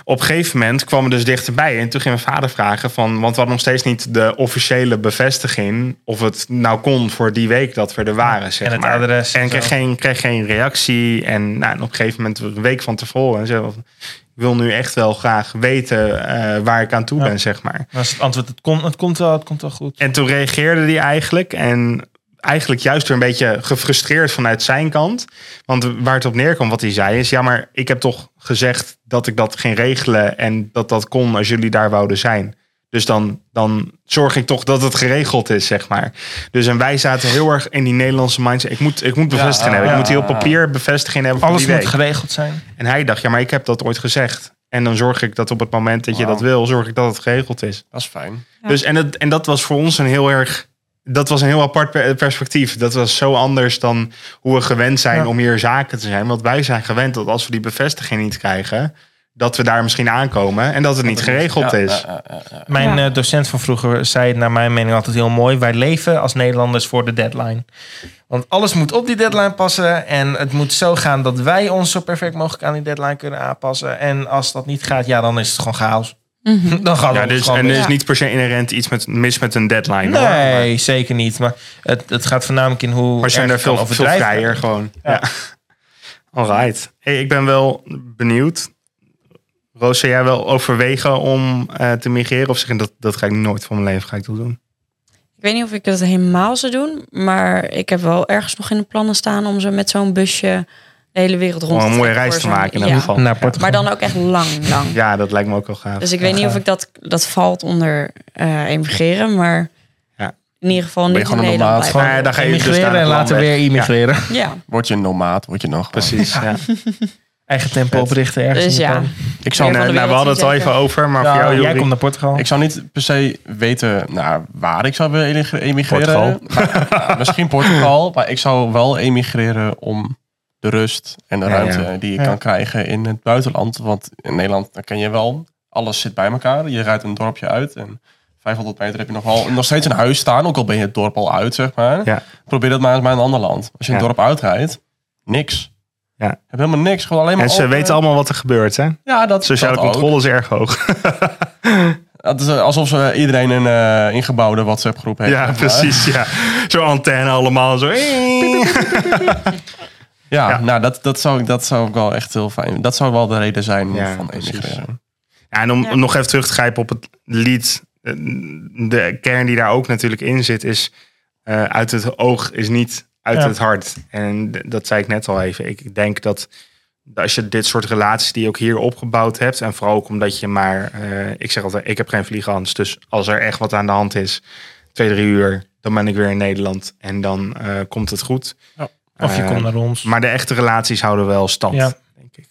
op een gegeven moment kwam het dus dichterbij. En toen ging mijn vader vragen van... Want we hadden nog steeds niet de officiële bevestiging... of het nou kon voor die week dat we er waren, zeg En het maar. adres en kreeg geen, kreeg geen reactie. En nou, en op een gegeven moment, een week van tevoren... En zo, ik wil nu echt wel graag weten eh, waar ik aan toe Ja. ben, zeg maar. Is het antwoord, het komt, het komt wel, het komt wel goed. En toen reageerde hij eigenlijk. En eigenlijk juist weer een beetje gefrustreerd vanuit zijn kant. Want waar het op neerkwam, wat hij zei, is: ja, maar ik heb toch gezegd dat ik dat ging regelen. En dat dat kon als jullie daar wouden zijn. Dus dan, dan zorg ik toch dat het geregeld is, zeg maar. Dus en wij zaten heel erg in die Nederlandse mindset. Ik moet, ik moet bevestiging Ja, hebben. Ik ja, moet op ja. papier bevestiging hebben Alles die moet week. geregeld zijn. En hij dacht, ja, maar ik heb dat ooit gezegd. En dan zorg ik dat op het moment dat je dat wil, zorg ik dat het geregeld is. Dat is fijn. Ja. Dus en, het, en dat was voor ons een heel erg. Dat was een heel apart per- perspectief. Dat was zo anders dan hoe we gewend zijn Ja. om hier zaken te zijn. Want wij zijn gewend dat als we die bevestiging niet krijgen, dat we daar misschien aankomen en dat het niet geregeld Ja, is. ja. Mijn Ja. eh, docent van vroeger zei naar mijn mening altijd heel mooi. Wij leven als Nederlanders voor de deadline. Want alles moet op die deadline passen. En het moet zo gaan dat wij ons zo perfect mogelijk aan die deadline kunnen aanpassen. En als dat niet gaat, ja, dan is het gewoon chaos. Mhm. Dan gaat Ja, het dus, en er is niet per se inherent iets met, mis met een deadline. hoor. Nee, zeker niet. Maar het, het gaat voornamelijk in hoe. Maar zijn daar veel, veel vrijer gewoon. Ja. Ja. Alright. Hey, ik ben wel benieuwd. Roos, zou jij wel overwegen om eh, te migreren? Of zeggen dat, dat ga ik nooit van mijn leven ga ik dat doen? Ik weet niet of ik dat helemaal zou doen, maar ik heb wel ergens nog in de plannen staan om zo met zo'n busje de hele wereld rond Om een mooie reis voor te maken in ieder geval. Naar Portugal. Maar dan ook echt lang, lang. Ja, dat lijkt me ook wel gaaf. Dus ik weet niet of ik dat, dat valt onder eh emigreren, maar Ja. in ieder geval niet in gewoon een Nederland. Nou ja, dan ga je dus Immigreren daar en later weg. weer immigreren. Ja, Word je een nomaad, word je nog. Precies, ja. [LAUGHS] Eigen tempo oprichten ergens. dus in ja. Japan. Ik zou, eh, nou, we hadden het al even over, maar voor Ja, jou, jij komt naar Portugal. ik zou niet per se weten nou, waar ik zou willen emigreren. Maar, ja, misschien Portugal, maar ik zou wel emigreren om de rust en de Ja, ruimte ja. die je kan krijgen in het buitenland. Want in Nederland dan ken je wel, alles zit bij elkaar. Je rijdt een dorpje uit en 500 meter heb je nog wel nog steeds een huis staan. Ook al ben je het dorp al uit, zeg maar. Probeer dat maar eens bij een ander land. Als je een dorp uitrijdt, niks. Ja. Heb helemaal niks. Gewoon alleen maar En ze open. weten allemaal wat er gebeurt, hè? Ja, dat Sociale dat ook. controle is erg hoog. [LAUGHS] Het is eh, alsof ze iedereen een eh, ingebouwde WhatsApp groep heeft. Ja, precies, ja. Zo'n antenne allemaal, zo... [LAUGHS] Ja, Ja. nou dat, dat, zou ik, dat zou ik wel echt heel fijn. Dat zou wel de reden zijn Ja, van emigreren. Ja, en om Ja. nog even terug te grijpen op het lied. eh, De kern die daar ook natuurlijk in zit is... eh, uit het oog is niet uit Ja. het hart. En dat zei ik net al even. Ik denk dat als je dit soort relaties die je ook hier opgebouwd hebt... en vooral ook omdat je maar... eh, ik zeg altijd, ik heb geen vliegangst. Dus als er echt wat aan de hand is... twee, drie uur, dan ben ik weer in Nederland. En dan eh, komt het goed. Of je Eh, komt naar ons. Maar de echte relaties houden wel stand, Ja. denk ik.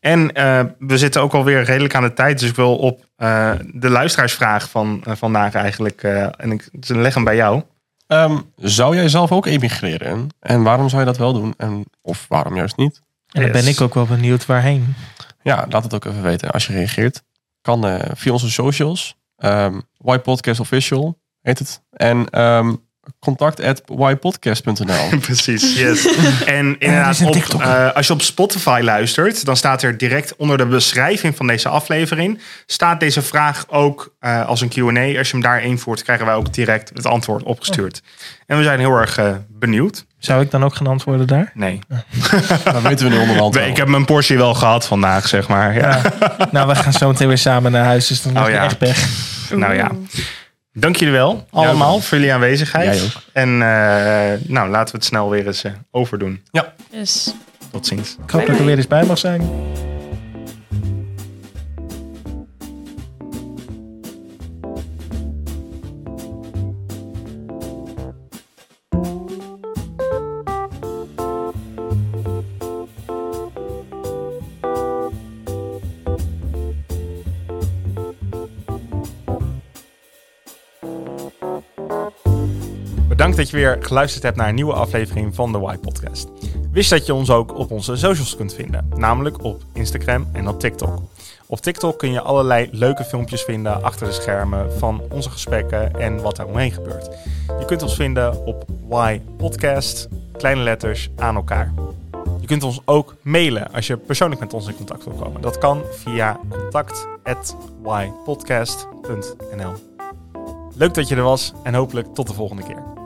En eh, we zitten ook alweer redelijk aan de tijd. Dus ik wil op eh, de luisteraarsvraag van eh, vandaag eigenlijk... eh, en ik leg hem bij jou. Ehm, zou jij zelf ook emigreren? En waarom zou je dat wel doen? En, of waarom juist niet? en dan ben ik ook wel benieuwd waarheen. Ja, laat het ook even weten als je reageert. Kan eh, via onze socials. Ehm White Podcast Official heet het. En ehm, contact at ypodcast.nl. [LAUGHS] Precies, yes. [LAUGHS] En inderdaad, op, eh, als je op Spotify luistert, dan staat er direct onder de beschrijving van deze aflevering, staat deze vraag ook eh, als een Q&A. Als je hem daar invoert, krijgen wij ook direct het antwoord opgestuurd. En we zijn heel erg eh, benieuwd. Zou ik dan ook gaan antwoorden daar? Nee, [LAUGHS] Dat weten we nu onderhand wel. ik heb mijn portie wel gehad vandaag, zeg maar. Ja. nou, we gaan zo meteen weer samen naar huis, dus dan heb Oh je ja. echt pech. Nou ja. Dank jullie wel, allemaal, voor jullie aanwezigheid. Jij ook. En eh, nou, laten we het snel weer eens eh, overdoen. Yes. Tot ziens. Ik hoop dat ik er weer eens bij mag zijn. Je weer geluisterd hebt naar een nieuwe aflevering van de Y Podcast. Wist dat je ons ook op onze socials kunt vinden, namelijk op Instagram en op TikTok. Op TikTok kun je allerlei leuke filmpjes vinden achter de schermen van onze gesprekken en wat er omheen gebeurt. Je kunt ons vinden op Y Podcast, kleine letters aan elkaar. Je kunt ons ook mailen als je persoonlijk met ons in contact wil komen. Dat kan via contact@ypodcast.nl. Leuk dat je er was en hopelijk tot de volgende keer.